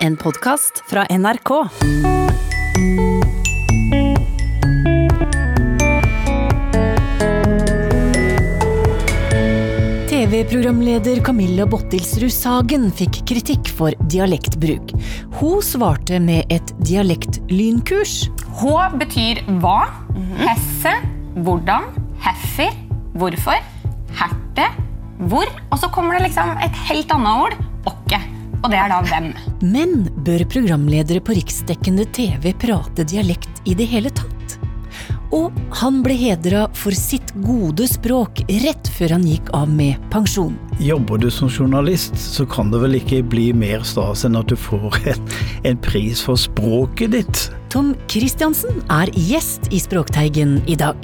En podkast fra NRK. TV-programleder Camilla Bottilsrud Sagen fikk kritikk for dialektbruk. Hun svarte med et dialektlynkurs. H betyr hva, hesse, hvordan, heffer, hvorfor, herte, hvor, og så kommer det liksom et helt annet ord. Og det er da hvem. Men bør programledere på riksdekkende TV prate dialekt i det hele tatt? Og han ble hedra for sitt gode språk rett før han gikk av med pensjon. Jobber du som journalist, så kan det vel ikke bli mer stas enn at du får en, en pris for språket ditt. Tom Christiansen er gjest i Språkteigen i dag.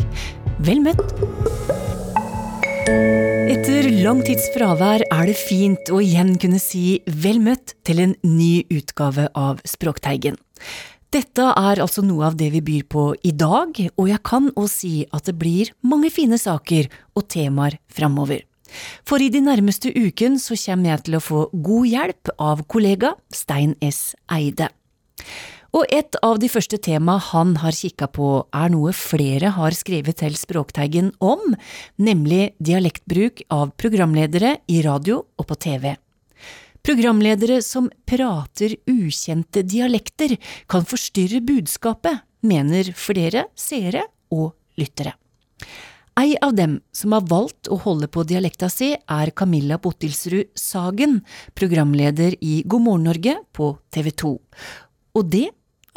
Vel møtt. Etter lang tids fravær er det fint å igjen kunne si vel møtt til en ny utgave av Språkteigen. Dette er altså noe av det vi byr på i dag, og jeg kan òg si at det blir mange fine saker og temaer framover. For i de nærmeste uken så kommer jeg til å få god hjelp av kollega Stein S. Eide. Og et av de første tema han har kikka på, er noe flere har skrevet til Språkteigen om, nemlig dialektbruk av programledere i radio og på TV. Programledere som prater ukjente dialekter, kan forstyrre budskapet, mener flere seere og lyttere. Ei av dem som har valgt å holde på dialekta si, er Camilla Bottilsrud Sagen, programleder i God morgen Norge på TV 2. Og det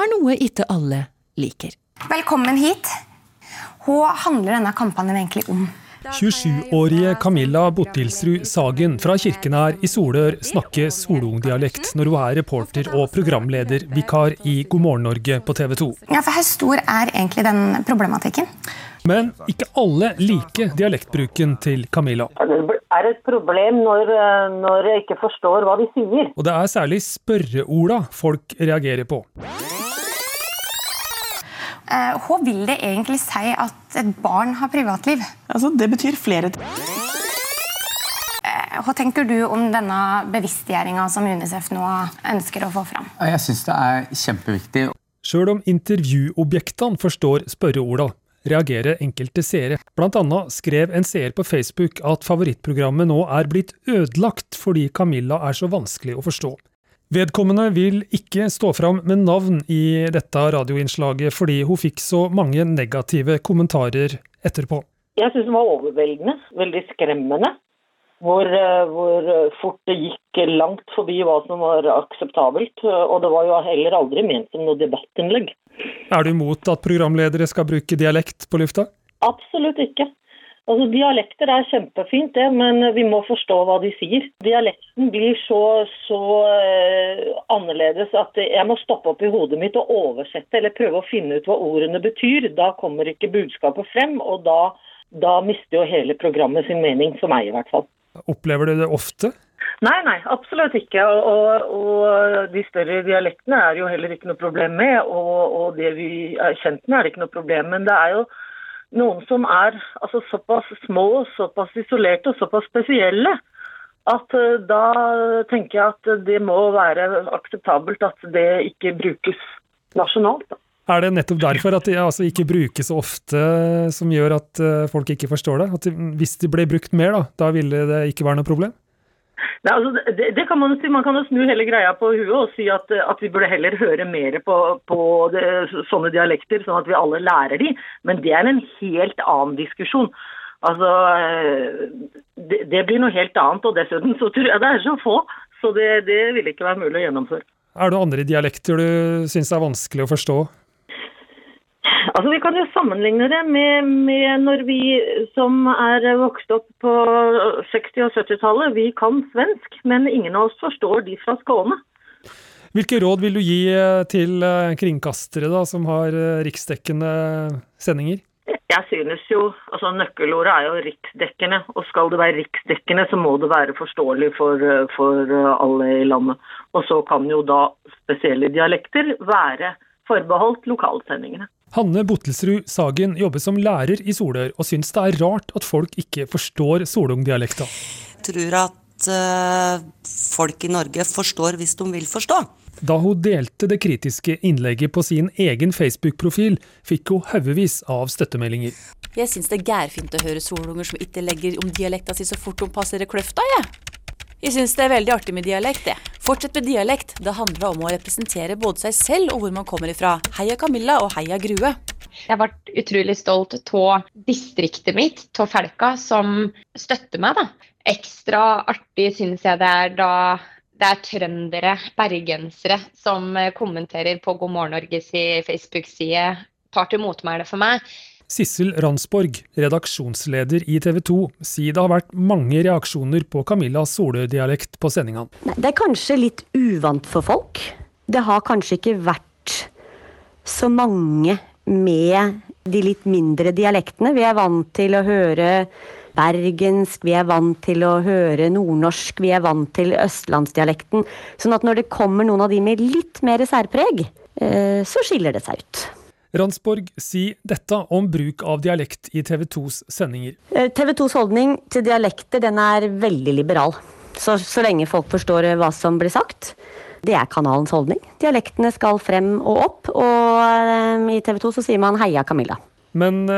er noe ikke alle liker. Velkommen hit. Hva handler denne kampanjen egentlig om? 27-årige Camilla Bottilsrud Sagen fra Kirkenær i Solør snakker solungdialekt når hun er reporter og programledervikar i God morgen Norge på TV 2. Ja, for Hvor stor er egentlig den problematikken? Men ikke alle liker dialektbruken til Camilla. Det er et problem når, når jeg ikke forstår hva de sier. Og det er særlig spørreorda folk reagerer på. Hva vil det egentlig si at et barn har privatliv? Altså, det betyr flere. Hva tenker du om denne bevisstgjøringa som Unicef nå ønsker å få fram? Jeg syns det er kjempeviktig. Sjøl om intervjuobjektene forstår spørreorda, reagerer enkelte seere. Blant annet skrev en seer på Facebook at favorittprogrammet nå er blitt ødelagt fordi Camilla er så vanskelig å forstå. Vedkommende vil ikke stå fram med navn i dette radioinnslaget, fordi hun fikk så mange negative kommentarer etterpå. Jeg syns den var overveldende, veldig skremmende. Hvor, hvor, fort det gikk langt forbi hva som var akseptabelt. Og det var jo heller aldri ment som noe debattinnlegg. Er du imot at programledere skal bruke dialekt på lufta? Absolutt ikke. Altså, Dialekter er kjempefint, det, men vi må forstå hva de sier. Dialekten blir så, så uh, annerledes at jeg må stoppe opp i hodet mitt og oversette eller prøve å finne ut hva ordene betyr. Da kommer ikke budskapet frem, og da, da mister jo hele programmet sin mening, for meg i hvert fall. Opplever du det ofte? Nei, nei, absolutt ikke. Og, og, og, de større dialektene er jo heller ikke noe problem med. Og, og det vi er kjent med, er det ikke noe problem. med. Men det er jo noen som er altså, såpass små, såpass isolerte og såpass spesielle at uh, da tenker jeg at det må være akseptabelt at det ikke brukes nasjonalt. Er det nettopp derfor at det altså, ikke brukes ofte som gjør at uh, folk ikke forstår det? At hvis det ble brukt mer, da, da ville det ikke være noe problem? Nei, altså, det, det, kan Man si. Man kan jo snu hele greia på huet og si at, at vi burde heller høre mer på, på det, sånne dialekter, sånn at vi alle lærer de. Men det er en helt annen diskusjon. Altså, det, det blir noe helt annet. Og dessuten så tror jeg det er så få, så det, det vil ikke være mulig å gjennomføre. Er det andre dialekter du syns er vanskelig å forstå? Altså, Vi kan jo sammenligne det med, med, når vi som er vokst opp på 60- og 70-tallet, vi kan svensk, men ingen av oss forstår de fra Skåne. Hvilke råd vil du gi eh, til eh, kringkastere da, som har eh, riksdekkende sendinger? Jeg synes jo, altså Nøkkelordet er jo riksdekkende, og skal det være riksdekkende, så må det være forståelig for, for alle i landet. Og så kan jo da spesielle dialekter være forbeholdt lokalsendingene. Hanne Bottelsrud Sagen jobber som lærer i Solør, og syns det er rart at folk ikke forstår solungdialekta. Jeg tror at uh, folk i Norge forstår hvis de vil forstå. Da hun delte det kritiske innlegget på sin egen Facebook-profil, fikk hun haugevis av støttemeldinger. Jeg syns det er gærfint å høre solunger som ikke legger om dialekta si så fort de i kløfta, jeg. Jeg syns det er veldig artig med dialekt, jeg. Fortsett med dialekt. Det handler om å representere både seg selv og hvor man kommer ifra. Heia Camilla og heia Grue. Jeg ble utrolig stolt av distriktet mitt, av folka som støtter meg. da. Ekstra artig syns jeg det er da det er trøndere, bergensere, som kommenterer på God morgen Norges Facebook-side, tar til motmæle for meg. Sissel Ransborg, redaksjonsleder i TV 2, sier det har vært mange reaksjoner på Camillas Solø-dialekt på sendingene. Det er kanskje litt uvant for folk. Det har kanskje ikke vært så mange med de litt mindre dialektene. Vi er vant til å høre bergensk, vi er vant til å høre nordnorsk, vi er vant til østlandsdialekten. Sånn at når det kommer noen av de med litt mer særpreg, eh, så skiller det seg ut. Ransborg sier dette om bruk av dialekt i TV 2s sendinger. Eh, TV 2s holdning til dialekter den er veldig liberal. Så, så lenge folk forstår eh, hva som blir sagt. Det er kanalens holdning. Dialektene skal frem og opp, og i TV 2 så sier man 'heia Camilla'. Men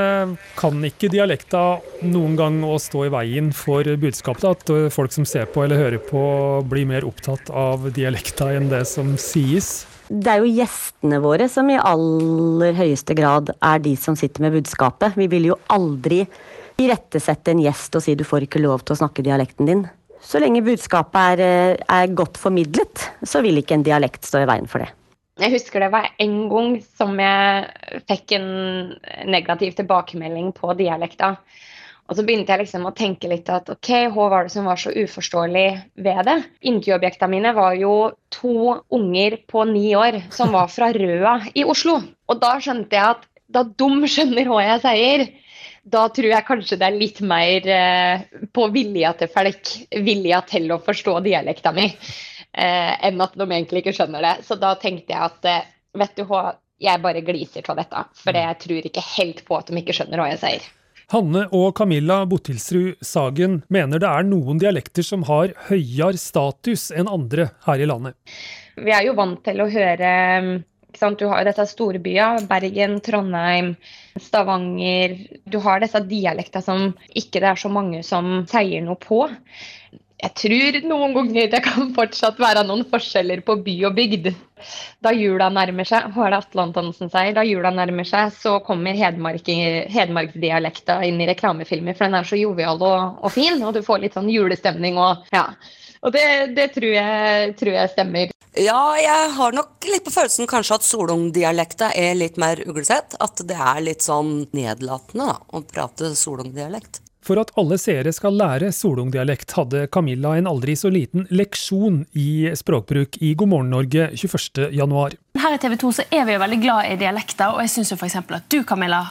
kan ikke dialekta noen gang å stå i veien for budskapet? At folk som ser på eller hører på, blir mer opptatt av dialekta enn det som sies? Det er jo gjestene våre som i aller høyeste grad er de som sitter med budskapet. Vi vil jo aldri irettesette en gjest og si du får ikke lov til å snakke dialekten din. Så lenge budskapet er, er godt formidlet, så vil ikke en dialekt stå i veien for det. Jeg husker det var en gang som jeg fikk en negativ tilbakemelding på dialekta. Og så begynte jeg liksom å tenke litt at ok, hva var det som var så uforståelig ved det? Intervjuobjektene mine var jo to unger på ni år som var fra Røa i Oslo. Og da skjønte jeg at da de skjønner hva jeg sier, da tror jeg kanskje det er litt mer eh, på vilja til folk, vilja til å forstå dialekta mi, eh, enn at de egentlig ikke skjønner det. Så da tenkte jeg at eh, vet du hva, jeg bare gliser av dette. For jeg tror ikke helt på at de ikke skjønner hva jeg sier. Hanne og Camilla Bottilsrud Sagen mener det er noen dialekter som har høyere status enn andre her i landet. Vi er jo vant til å høre Du har jo disse storbyene. Bergen, Trondheim, Stavanger. Du har disse dialektene som ikke det er så mange som sier noe på jeg tror noen ganger det kan fortsatt være noen forskjeller på by og bygd. Da jula nærmer seg, hva er det Atle Antonsen sier, da jula nærmer seg, så kommer hedmarksdialekta inn i reklamefilmer, for den er så jovial og, og, fin, og du får litt sånn julestemning og ja. Og det, det tror, jeg, tror, jeg, stemmer. Ja, jeg har nok litt på følelsen kanskje at solungdialekta er litt mer uglesett. At det er litt sånn nedlatende da, å prate solungdialekt. For at alle seere skal lære solungdialekt, hadde Camilla en aldri så liten leksjon i språkbruk i God morgen Norge 21.1. Her i TV 2 så er vi jo veldig glad i dialekter, og jeg syns f.eks. at du, Camilla,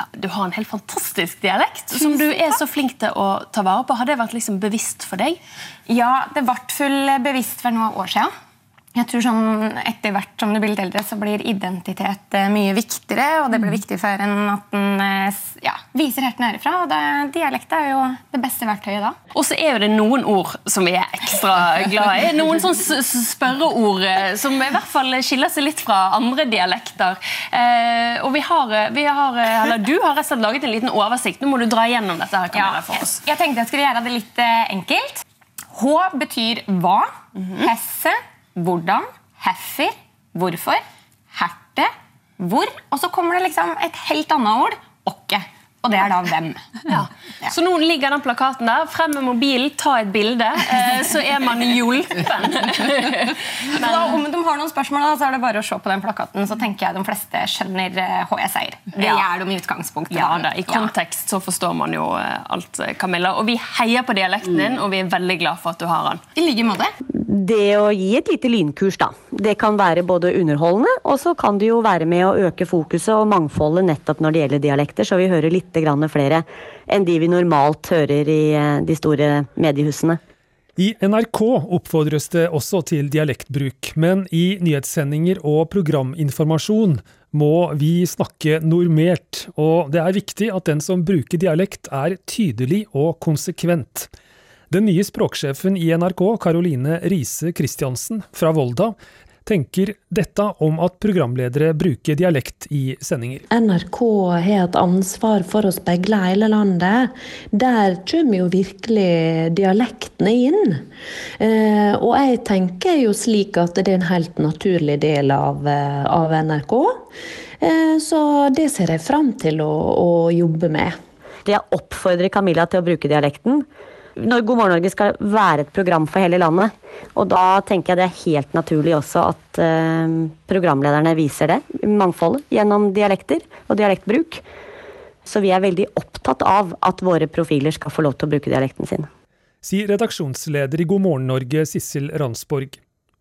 ja, du har en helt fantastisk dialekt som du er så flink til å ta vare på. Har det vært liksom bevisst for deg? Ja, det ble full bevisst for noen år siden. Jeg tror sånn, Etter hvert som du blir litt eldre, så blir identitet eh, mye viktigere. Og det blir viktigere viktig for en at en eh, ja, viser helt nærifra. Og det, dialekt er jo det beste verktøyet da. Og så er det noen ord som vi er ekstra glad i. Noen sånn spørreord eh, som i hvert fall skiller seg litt fra andre dialekter. Eh, og vi har, vi har, eller du har rett og slett laget en liten oversikt. Nå må du dra gjennom dette. her, Camilla, for oss. Jeg tenkte jeg skulle gjøre det litt enkelt. H betyr hva. Mhm. Hesse hvordan, heffer, hvorfor, herte, hvor. Og så kommer det liksom et helt annet ord åkke. Og det er da hvem. Ja. Ja. Så nå ligger den plakaten der. Frem med mobilen, ta et bilde, eh, så er man hjulpen. Men, da, om de har noen spørsmål, da, så er det bare å se på den plakaten. Så tenker jeg de fleste skjønner HS-eier. Det ja. gjør de i utgangspunktet. Ja, da, I kontekst så forstår man jo eh, alt, Camilla. Og vi heier på dialekten din, og vi er veldig glad for at du har den. I like måte det å gi et lite lynkurs, da. Det kan være både underholdende, og så kan det jo være med å øke fokuset og mangfoldet nettopp når det gjelder dialekter, så vi hører litt flere enn de vi normalt hører i eh, de store mediehusene. I NRK oppfordres det også til dialektbruk, men i nyhetssendinger og programinformasjon må vi snakke normert, og det er viktig at den som bruker dialekt er tydelig og konsekvent. Den nye språksjefen i NRK, Caroline Riise Christiansen fra Volda, tenker dette om at programledere bruker dialekt i sendinger. NRK har et ansvar for å speile hele landet. Der kommer jo virkelig dialektene inn. Eh, og jeg tenker jo slik at det er en helt naturlig del av, eh, av NRK. Eh, så det ser jeg fram til å, å jobbe med. Jeg oppfordrer Camilla til å bruke dialekten når God morgen Norge skal være et program for hele landet. Og da tenker jeg det er helt naturlig også at eh, programlederne viser det, mangfoldet, gjennom dialekter og dialektbruk. Så vi er veldig opptatt av at våre profiler skal få lov til å bruke dialekten sin. Sier redaksjonsleder i God morgen Norge, Sissel Ransborg.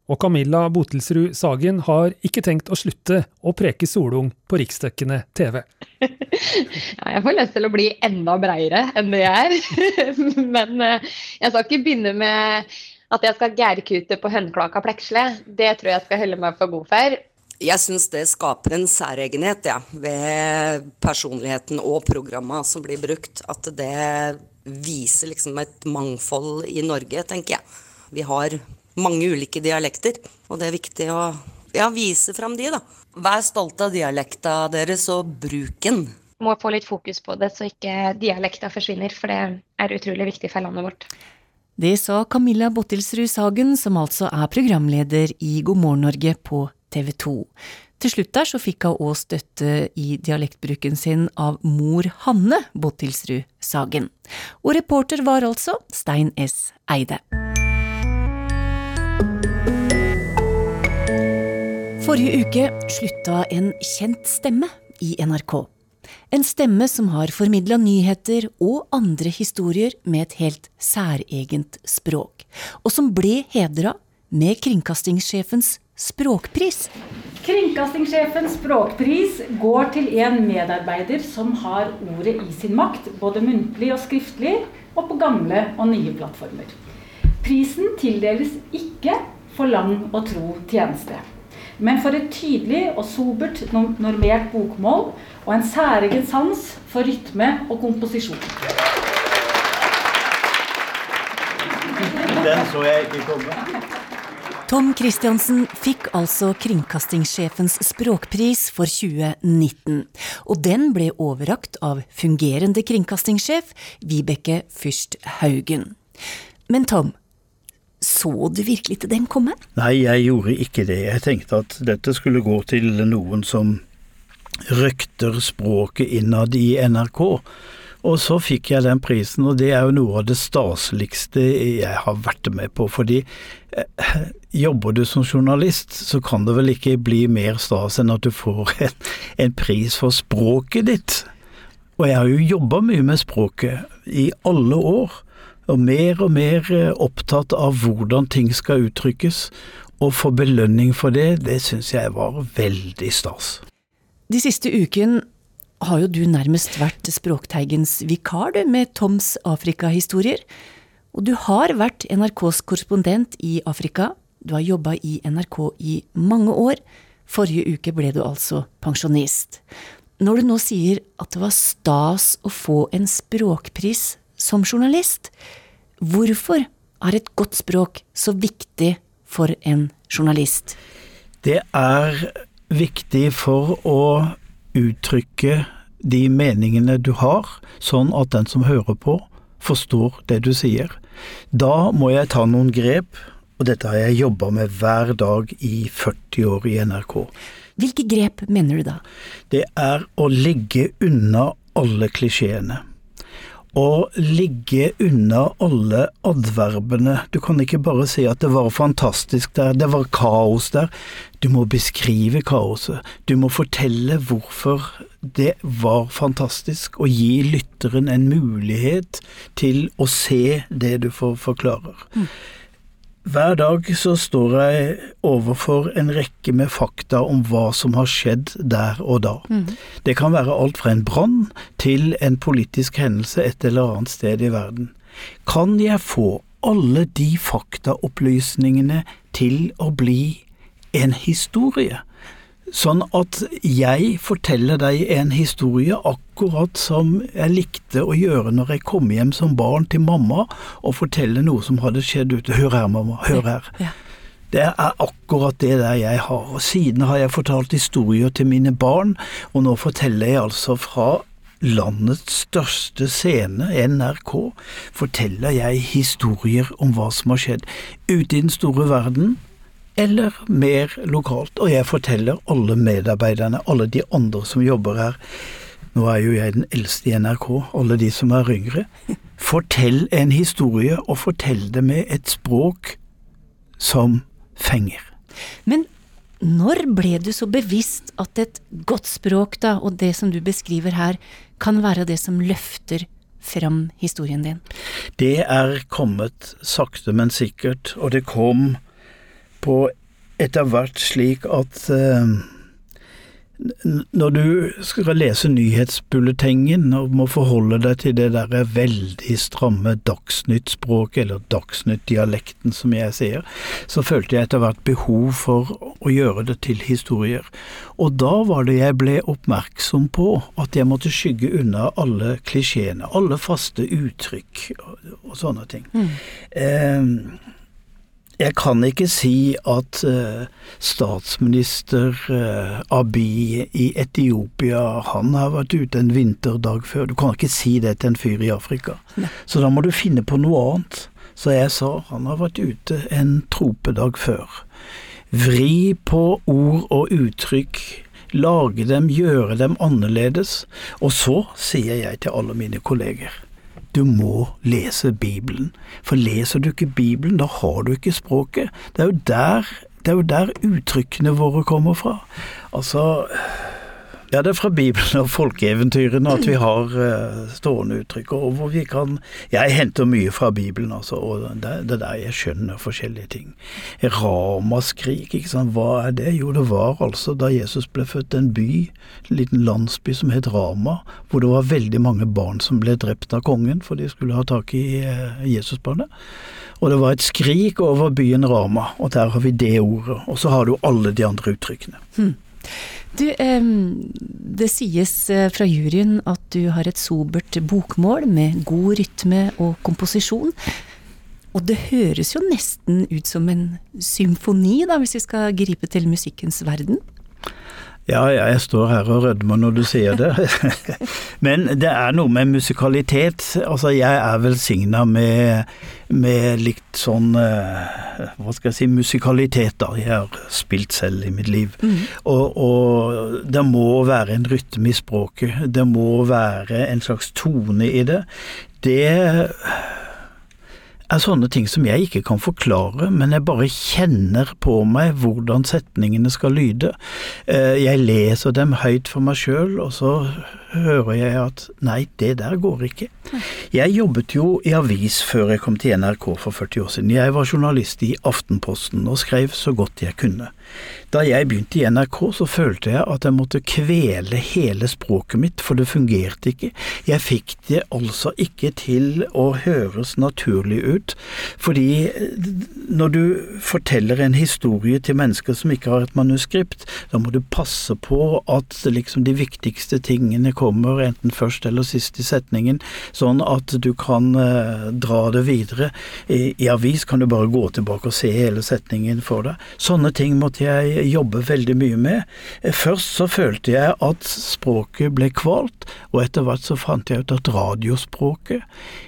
Og Camilla Botelsrud Sagen har ikke tenkt å slutte å preke solung på riksdekkende TV. Ja, jeg får lyst til å bli enda breiere enn det jeg er. Men eh, jeg skal ikke begynne med at jeg skal gærkute på hønklaka pleksle. Det tror jeg skal holde meg for god for. Jeg syns det skaper en særegenhet ja, ved personligheten og programma som blir brukt. At det viser liksom et mangfold i Norge, tenker jeg. Vi har mange ulike dialekter, og det er viktig å ja, vise fram de, da. Vær stolt av dialekta deres og bruk den. Må få litt fokus på det, så ikke dialekta forsvinner, for det er utrolig viktig for landet vårt. Det sa Camilla Bottilsrud Sagen, som altså er programleder i God morgen Norge på TV 2. Til slutt der så fikk hun òg støtte i dialektbruken sin av mor Hanne Bottilsrud Sagen. Og reporter var altså Stein S. Eide. Forrige uke slutta en kjent stemme i NRK. En stemme som har formidla nyheter og andre historier med et helt særegent språk, og som ble hedra med kringkastingssjefens språkpris. Kringkastingssjefens språkpris går til en medarbeider som har ordet i sin makt, både muntlig og skriftlig, og på gamle og nye plattformer. Prisen tildeles ikke for lang og tro tjeneste men for et tydelig og sobert normert bokmål og en særegen sans for rytme og komposisjon. Den så jeg ikke komme. Tom Christiansen fikk altså Kringkastingssjefens språkpris for 2019. Og den ble overrakt av fungerende kringkastingssjef Vibeke Fyrst Haugen. Men Tom, så du virkelig til den komme? Nei, jeg gjorde ikke det. Jeg tenkte at dette skulle gå til noen som røkter språket innad i NRK. Og så fikk jeg den prisen, og det er jo noe av det staseligste jeg har vært med på. Fordi eh, jobber du som journalist, så kan det vel ikke bli mer stas enn at du får en, en pris for språket ditt. Og jeg har jo jobba mye med språket i alle år og mer og mer eh, opptatt av hvordan ting skal uttrykkes, og få belønning for det, det syns jeg var veldig stas. De siste uken har jo du nærmest vært Språkteigens vikar, du, med Toms Afrikahistorier. Og du har vært NRKs korrespondent i Afrika. Du har jobba i NRK i mange år. Forrige uke ble du altså pensjonist. Når du nå sier at det var stas å få en språkpris som journalist. Hvorfor er et godt språk så viktig for en journalist? Det er viktig for å uttrykke de meningene du har, sånn at den som hører på, forstår det du sier. Da må jeg ta noen grep, og dette har jeg jobba med hver dag i 40 år i NRK. Hvilke grep mener du da? Det er å ligge unna alle klisjeene å ligge unna alle adverbene. Du kan ikke bare si at det var fantastisk der, det var kaos der. Du må beskrive kaoset. Du må fortelle hvorfor det var fantastisk, og gi lytteren en mulighet til å se det du forklarer. Mm. Hver dag så står jeg overfor en rekke med fakta om hva som har skjedd der og da. Mm. Det kan være alt fra en brann til en politisk hendelse et eller annet sted i verden. Kan jeg få alle de faktaopplysningene til å bli en historie? Sånn at jeg forteller deg en historie akkurat som jeg likte å gjøre når jeg kom hjem som barn til mamma og fortelle noe som hadde skjedd ute. Hør her, mamma. Hør her. Det er akkurat det der jeg har. Og siden har jeg fortalt historier til mine barn, og nå forteller jeg altså fra landets største scene, NRK, forteller jeg historier om hva som har skjedd ute i den store verden, eller mer lokalt. Og jeg forteller alle medarbeiderne, alle de andre som jobber her. Nå er jo jeg den eldste i NRK, alle de som er yngre. Fortell en historie, og fortell det med et språk som fenger. Men når ble du så bevisst at et godt språk, da, og det som du beskriver her, kan være det som løfter fram historien din? Det er kommet sakte, men sikkert, og det kom på etter hvert slik at uh, når du skal lese nyhetsbulletengen og må forholde deg til det derre veldig stramme Dagsnytt-språket, eller Dagsnytt-dialekten som jeg sier, så følte jeg etter hvert behov for å gjøre det til historier. Og da var det jeg ble oppmerksom på at jeg måtte skygge unna alle klisjeene, alle faste uttrykk og, og sånne ting. Mm. Eh, jeg kan ikke si at uh, statsminister uh, Abiy i Etiopia han har vært ute en vinterdag før. Du kan ikke si det til en fyr i Afrika. Ne. Så da må du finne på noe annet. Så jeg sa han har vært ute en tropedag før. Vri på ord og uttrykk. Lage dem, gjøre dem annerledes. Og så sier jeg til alle mine kolleger du må lese Bibelen. For leser du ikke Bibelen, da har du ikke språket. Det er jo der, det er jo der uttrykkene våre kommer fra. Altså ja, det er fra Bibelen og folkeeventyrene at vi har uh, stående uttrykk. Og hvor vi kan Jeg henter mye fra Bibelen, altså, og det, er der jeg skjønner forskjellige ting. Ramaskrik, ikke sant, hva er det? Jo, det var altså da Jesus ble født, en by, en liten landsby som het Rama, hvor det var veldig mange barn som ble drept av kongen, for de skulle ha tak i uh, Jesusbarnet. Og det var et skrik over byen Rama, og der har vi det ordet. Og så har du alle de andre uttrykkene. Hmm. Du, det sies eh, fra juryen at du har et sobert bokmål med god rytme og komposisjon. Og det høres jo nesten ut som en symfoni, da, hvis vi skal gripe til musikkens verden? Ja, jeg står her og rødmer når du sier det. Men det er noe med musikalitet. Altså, jeg er velsigna med, med litt sånn eh, Hva skal jeg si musikalitet, da. Jeg har spilt selv i mitt liv. Mm. Og, og, det må være en rytme i språket. Det må være en slags tone i det. Det er sånne ting som jeg ikke kan forklare, men jeg bare kjenner på meg hvordan setningene skal lyde. Eh, jeg leser dem høyt for meg sjøl, og så hører jeg at nei, det der går ikke. Jeg jobbet jo i avis før jeg kom til NRK for 40 år siden. Jeg var journalist i Aftenposten og skrev så godt jeg kunne. Da jeg begynte i NRK, så følte jeg at jeg måtte kvele hele språket mitt, for det fungerte ikke. Jeg fikk det altså ikke til å høres naturlig ut, fordi eh, når du forteller en historie til mennesker som ikke har et manuskript, da må du passe på at liksom de viktigste tingene kommer enten først eller sist i setningen, sånn at du kan uh, dra det videre. I avis kan du bare gå tilbake og se hele setningen for deg. Sånne ting måtte jeg jobber veldig mye med. Først så følte jeg at språket ble kvalt, og etter hvert så fant jeg ut at radiospråket,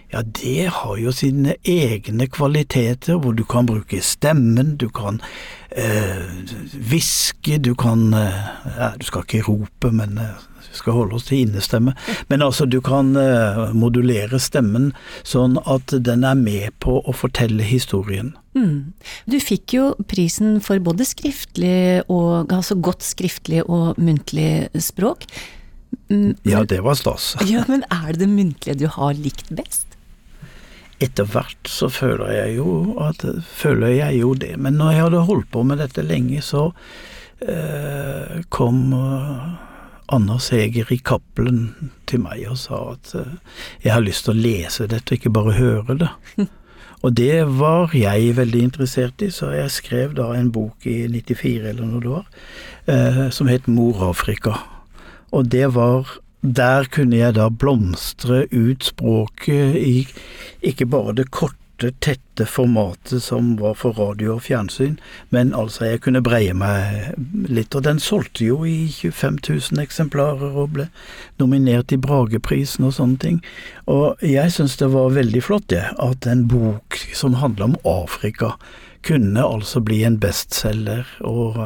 ja det har jo sine egne kvaliteter, hvor du kan bruke stemmen, du kan hviske, eh, du kan eh, Du skal ikke rope, men eh, skal holde oss til innestemme. Men altså, du kan uh, modulere stemmen sånn at den er med på å fortelle historien. Mm. Du fikk jo prisen for både skriftlig og altså godt skriftlig og muntlig språk. Mm, ja, det var stas. Ja, Men er det det muntlige du har likt best? Etter hvert så føler jeg jo at føler jeg jo det. Men når jeg hadde holdt på med dette lenge, så eh, kom uh, Anna Heger i Cappelen til meg og sa at uh, jeg har lyst til å lese dette, ikke bare høre det. Og det var jeg veldig interessert i, så jeg skrev da en bok i 94 eller noe det var, eh, som het Mor Afrika. Og det var der kunne jeg da blomstre ut språket i ikke bare det korte, tette formatet som var for radio og fjernsyn, men altså jeg kunne breie meg litt. Og den solgte jo i 25 000 eksemplarer og ble nominert i Brageprisen og sånne ting. Og jeg syns det var veldig flott, det, at en bok som handler om Afrika, kunne altså bli en bestselger og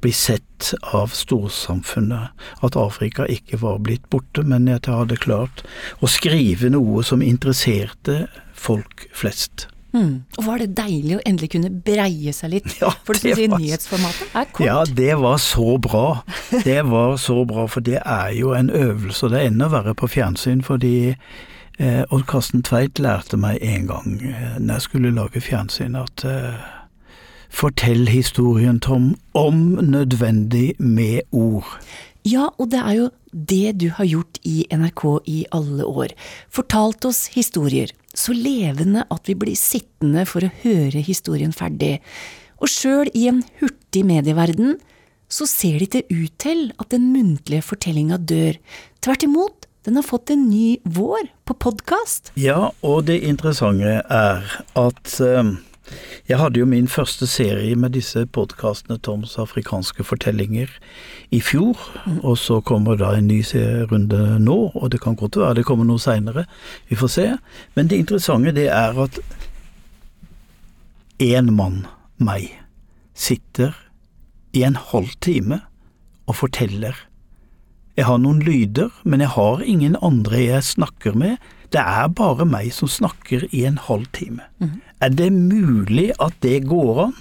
bli sett av storsamfunnet. At Afrika ikke var blitt borte, men at jeg hadde klart å skrive noe som interesserte folk flest. Mm. Og var det deilig å endelig kunne breie seg litt? Ja, for det, det var- nyhetsformatet er kort. Ja, det var så bra. Det var så bra, for det er jo en øvelse, og det er enda verre på fjernsyn, fordi eh, Odd Karsten Tveit lærte meg en gang eh, når jeg skulle lage fjernsyn, at eh, fortell historien, Tom, om nødvendig med ord. Ja, og det er jo det du har gjort i NRK i alle år. Fortalt oss historier, så levende at vi blir sittende for å høre historien ferdig. Og sjøl i en hurtig medieverden så ser det ikke ut til at den muntlige fortellinga dør. Tvert imot, den har fått en ny vår på podkast. Ja, og det interessante er at eh, jeg hadde jo min første serie med disse podkastene Toms afrikanske fortellinger i fjor, og så kommer da en ny serierunde nå, og det kan godt være det kommer noe seinere, vi får se. Men det interessante det er at én mann, meg, sitter i en halv time og forteller. Jeg har noen lyder, men jeg har ingen andre jeg snakker med. Det er bare meg som snakker i en halv time. Er det mulig at det går an?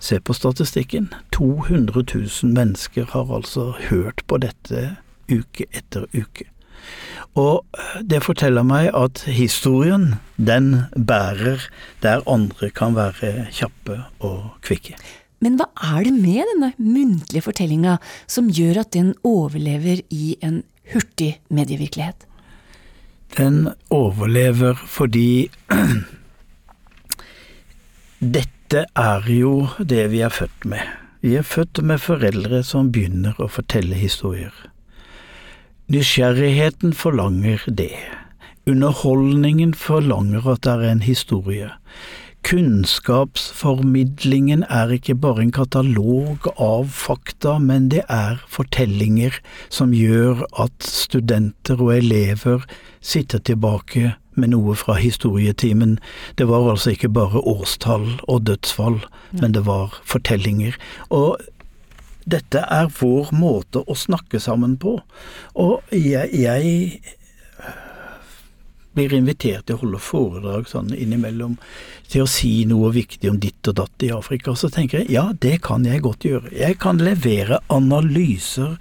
Se på statistikken. 200 000 mennesker har altså hørt på dette uke etter uke. Og det forteller meg at historien, den bærer der andre kan være kjappe og kvikke. Men hva er det med denne muntlige fortellinga som gjør at den overlever i en hurtig medievirkelighet? Den overlever fordi dette er jo det vi er født med. Vi er født med foreldre som begynner å fortelle historier. Nysgjerrigheten forlanger det. Underholdningen forlanger at det er en historie. Kunnskapsformidlingen er ikke bare en katalog av fakta, men det er fortellinger som gjør at studenter og elever sitter tilbake med noe fra historietimen. Det var altså ikke bare årstall og dødsfall, men det var fortellinger. Og dette er vår måte å snakke sammen på. Og jeg, jeg blir invitert til å holde foredrag sånn innimellom, til å si noe viktig om ditt og datt i Afrika. Så tenker jeg ja, det kan jeg godt gjøre. Jeg kan levere analyser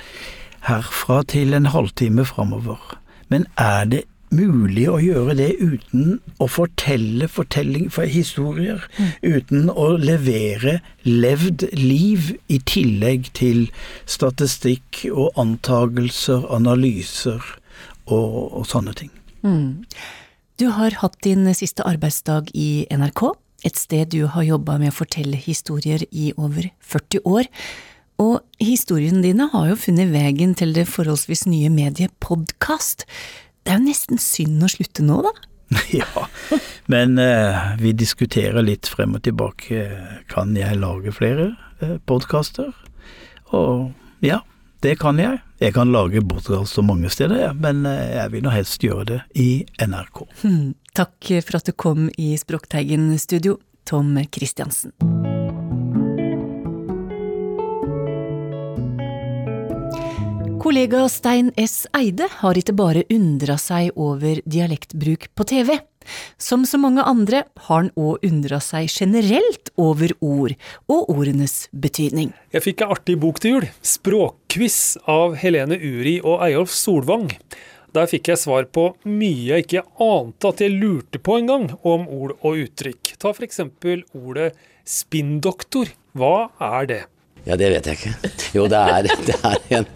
herfra til en halvtime framover. Men er det mulig å gjøre det uten å fortelle fortelling for historier? Uten å levere levd liv i tillegg til statistikk og antagelser, analyser og, og sånne ting. Mm. Du har hatt din siste arbeidsdag i NRK, et sted du har jobba med å fortelle historier i over 40 år. Og historiene dine har jo funnet veien til det forholdsvis nye mediet podkast. Det er jo nesten synd å slutte nå, da. Ja, men eh, vi diskuterer litt frem og tilbake. Kan jeg lage flere eh, podkaster? Og ja, det kan jeg. Jeg kan lage podkast så mange steder, ja, men eh, jeg vil nå helst gjøre det i NRK. Hmm. Takk for at du kom i Språkteigen studio, Tom Christiansen. Kollega Stein S. Eide har ikke bare undra seg over dialektbruk på TV. Som så mange andre har han òg undra seg generelt over ord og ordenes betydning. Jeg fikk ei artig bok til jul. Språkquiz av Helene Uri og Eyolf Solvang. Der fikk jeg svar på mye jeg ikke ante at jeg lurte på engang om ord og uttrykk. Ta eksempel ordet spinndoktor. Hva er det? Ja, det vet jeg ikke. Jo, det er, det er en,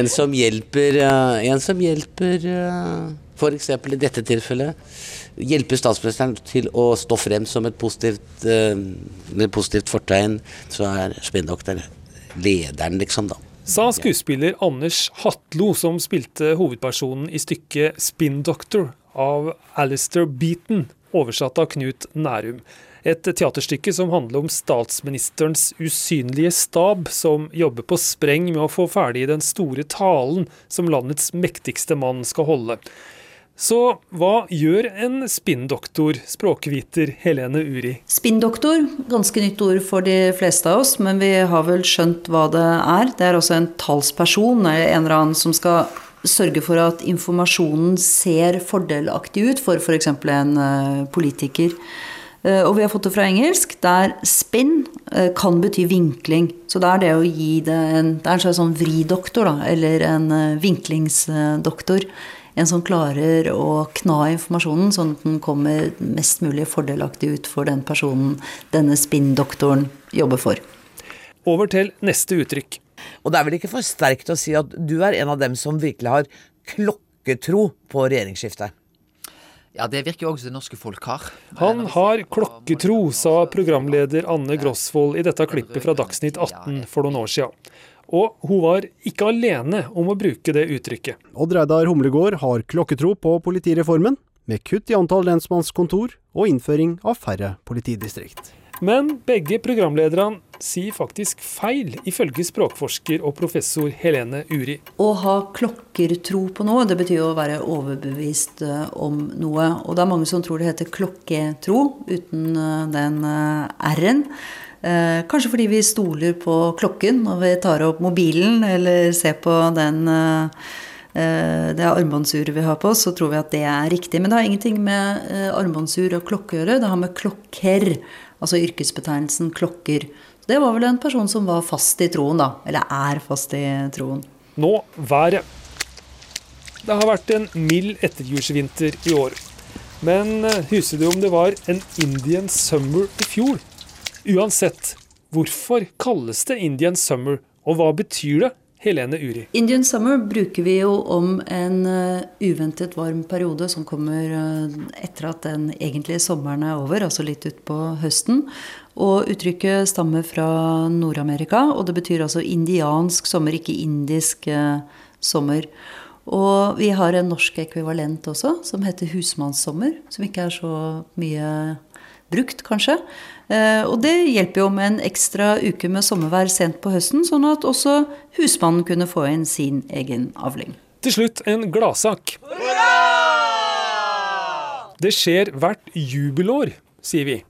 en som hjelper eh, En som hjelper f.eks. For eksempel i dette tilfellet hjelper statsministeren til å stå frem som et positivt, eh, med positivt fortegn, så er spinndoktor lederen, liksom, da. Sa skuespiller Anders Hatlo, som spilte hovedpersonen i stykket 'Spin Doctor' av Alistair Beaton, oversatt av Knut Nærum. Et teaterstykke som handler om statsministerens usynlige stab, som jobber på spreng med å få ferdig den store talen som landets mektigste mann skal holde. Så hva gjør en spinndoktor, språkviter Helene Uri? Spinndoktor, ganske nytt ord for de fleste av oss, men vi har vel skjønt hva det er. Det er også en talsperson, en eller annen som skal sørge for at informasjonen ser fordelaktig ut for f.eks. en eh, politiker. Eh, og vi har fått det fra engelsk, der spin eh, kan bety vinkling. Så det er det å gi det en Det er en slags sånn vridoktor, da, eller en vinklingsdoktor. En som klarer å kna informasjonen, sånn at den kommer mest mulig fordelaktig ut for den personen denne spinndoktoren jobber for. Over til neste uttrykk. Og det er vel ikke for sterkt å si at du er en av dem som virkelig har klokketro på regjeringsskiftet? Ja, det virker jo også det norske folk har. Han har klokketro, sa programleder Anne Grosvold i dette klippet fra Dagsnytt 18 for noen år siden. Og hun var ikke alene om å bruke det uttrykket. Odd Reidar Humlegård har klokketro på politireformen, med kutt i antall lensmannskontor og innføring av færre politidistrikt. Men begge programlederne sier faktisk feil, ifølge språkforsker og professor Helene Uri. Å ha klokkertro på noe, det betyr å være overbevist eh, om noe. Og det er mange som tror det heter klokketro, uten eh, den eh, r-en. Kanskje fordi vi stoler på klokken når vi tar opp mobilen eller ser på den det armbåndsuret vi har på oss, så tror vi at det er riktig. Men det har ingenting med armbåndsur og klokke å gjøre. Det har med klokker, altså yrkesbetegnelsen klokker. Det var vel en person som var fast i troen, da. Eller er fast i troen. Nå været. Det har vært en mild etterjulsvinter i år. Men husker du om det var en Indian summer i fjor? Uansett, hvorfor kalles det Indian summer, og hva betyr det? Helene Uri. Indian summer bruker vi jo om en uh, uventet varm periode som kommer uh, etter at den egentlige sommeren er over, altså litt utpå høsten. Og uttrykket stammer fra Nord-Amerika, og det betyr altså indiansk sommer, ikke indisk uh, sommer. Og vi har en norsk ekvivalent også, som heter husmannssommer, som ikke er så mye brukt, kanskje. Eh, og det hjelper jo med en ekstra uke med sommervær sent på høsten, sånn at også husmannen kunne få inn sin egen avling. Til slutt en gladsak. Det skjer hvert jubelår, sier vi.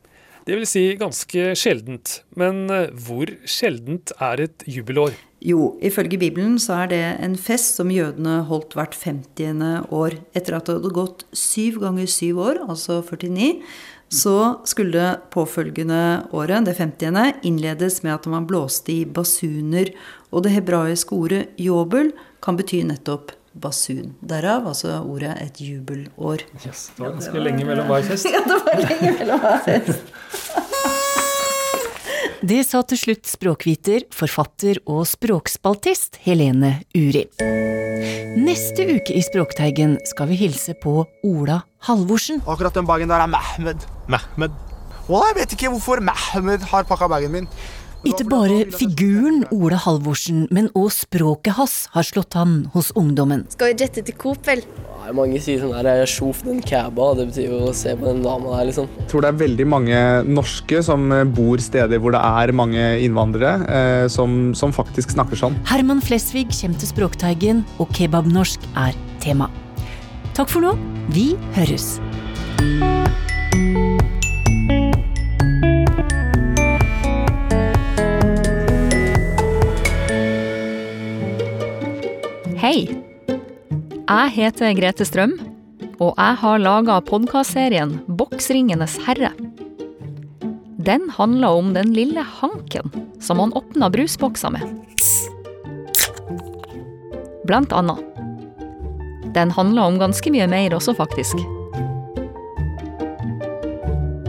Det vil si ganske sjeldent. Men eh, hvor sjeldent er et jubelår? Jo, ifølge Bibelen så er det en fest som jødene holdt hvert 50. år. Etter at det hadde gått syv ganger syv år, altså 49, så skulle det påfølgende året, det 50. innledes med at man blåste i basuner. Og det hebraiske ordet jobel kan bety nettopp basun. Derav altså ordet et jubelår. Yes, det var ganske lenge mellom hver fest. Ja, det var lenge mellom hver fest. Det sa til slutt språkviter, forfatter og språkspaltist Helene Uri. Neste uke i Språkteigen skal vi hilse på Ola Halvorsen. Akkurat den bagen der er Mehmed. Mehmed. Well, jeg vet ikke hvorfor Mehmed har pakka bagen min. Ikke bare figuren Ola Halvorsen, men òg språket hans har slått an hos ungdommen. Skal vi jette til Coop, vel? Mange sier sånn her, sjof den kæba', det betyr jo å se på den dama der, liksom. Jeg tror det er veldig mange norske som bor steder hvor det er mange innvandrere, eh, som, som, faktisk snakker sånn. Herman Flesvig kommer til Språkteigen, og kebabnorsk er tema. Takk for nå, vi høres. Hei! Jeg heter Grete Strøm, og jeg har laga podkastserien Boksringenes herre. Den handler om den lille hanken som han åpna brusbokser med. Blant annet. Den handler om ganske mye mer også, faktisk.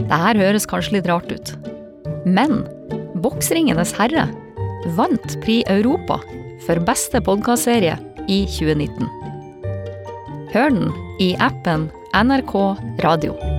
Det her høres kanskje litt rart ut, men Boksringenes herre vant Pri Europa for beste podkastserie i 2019. Hør den i appen NRK Radio.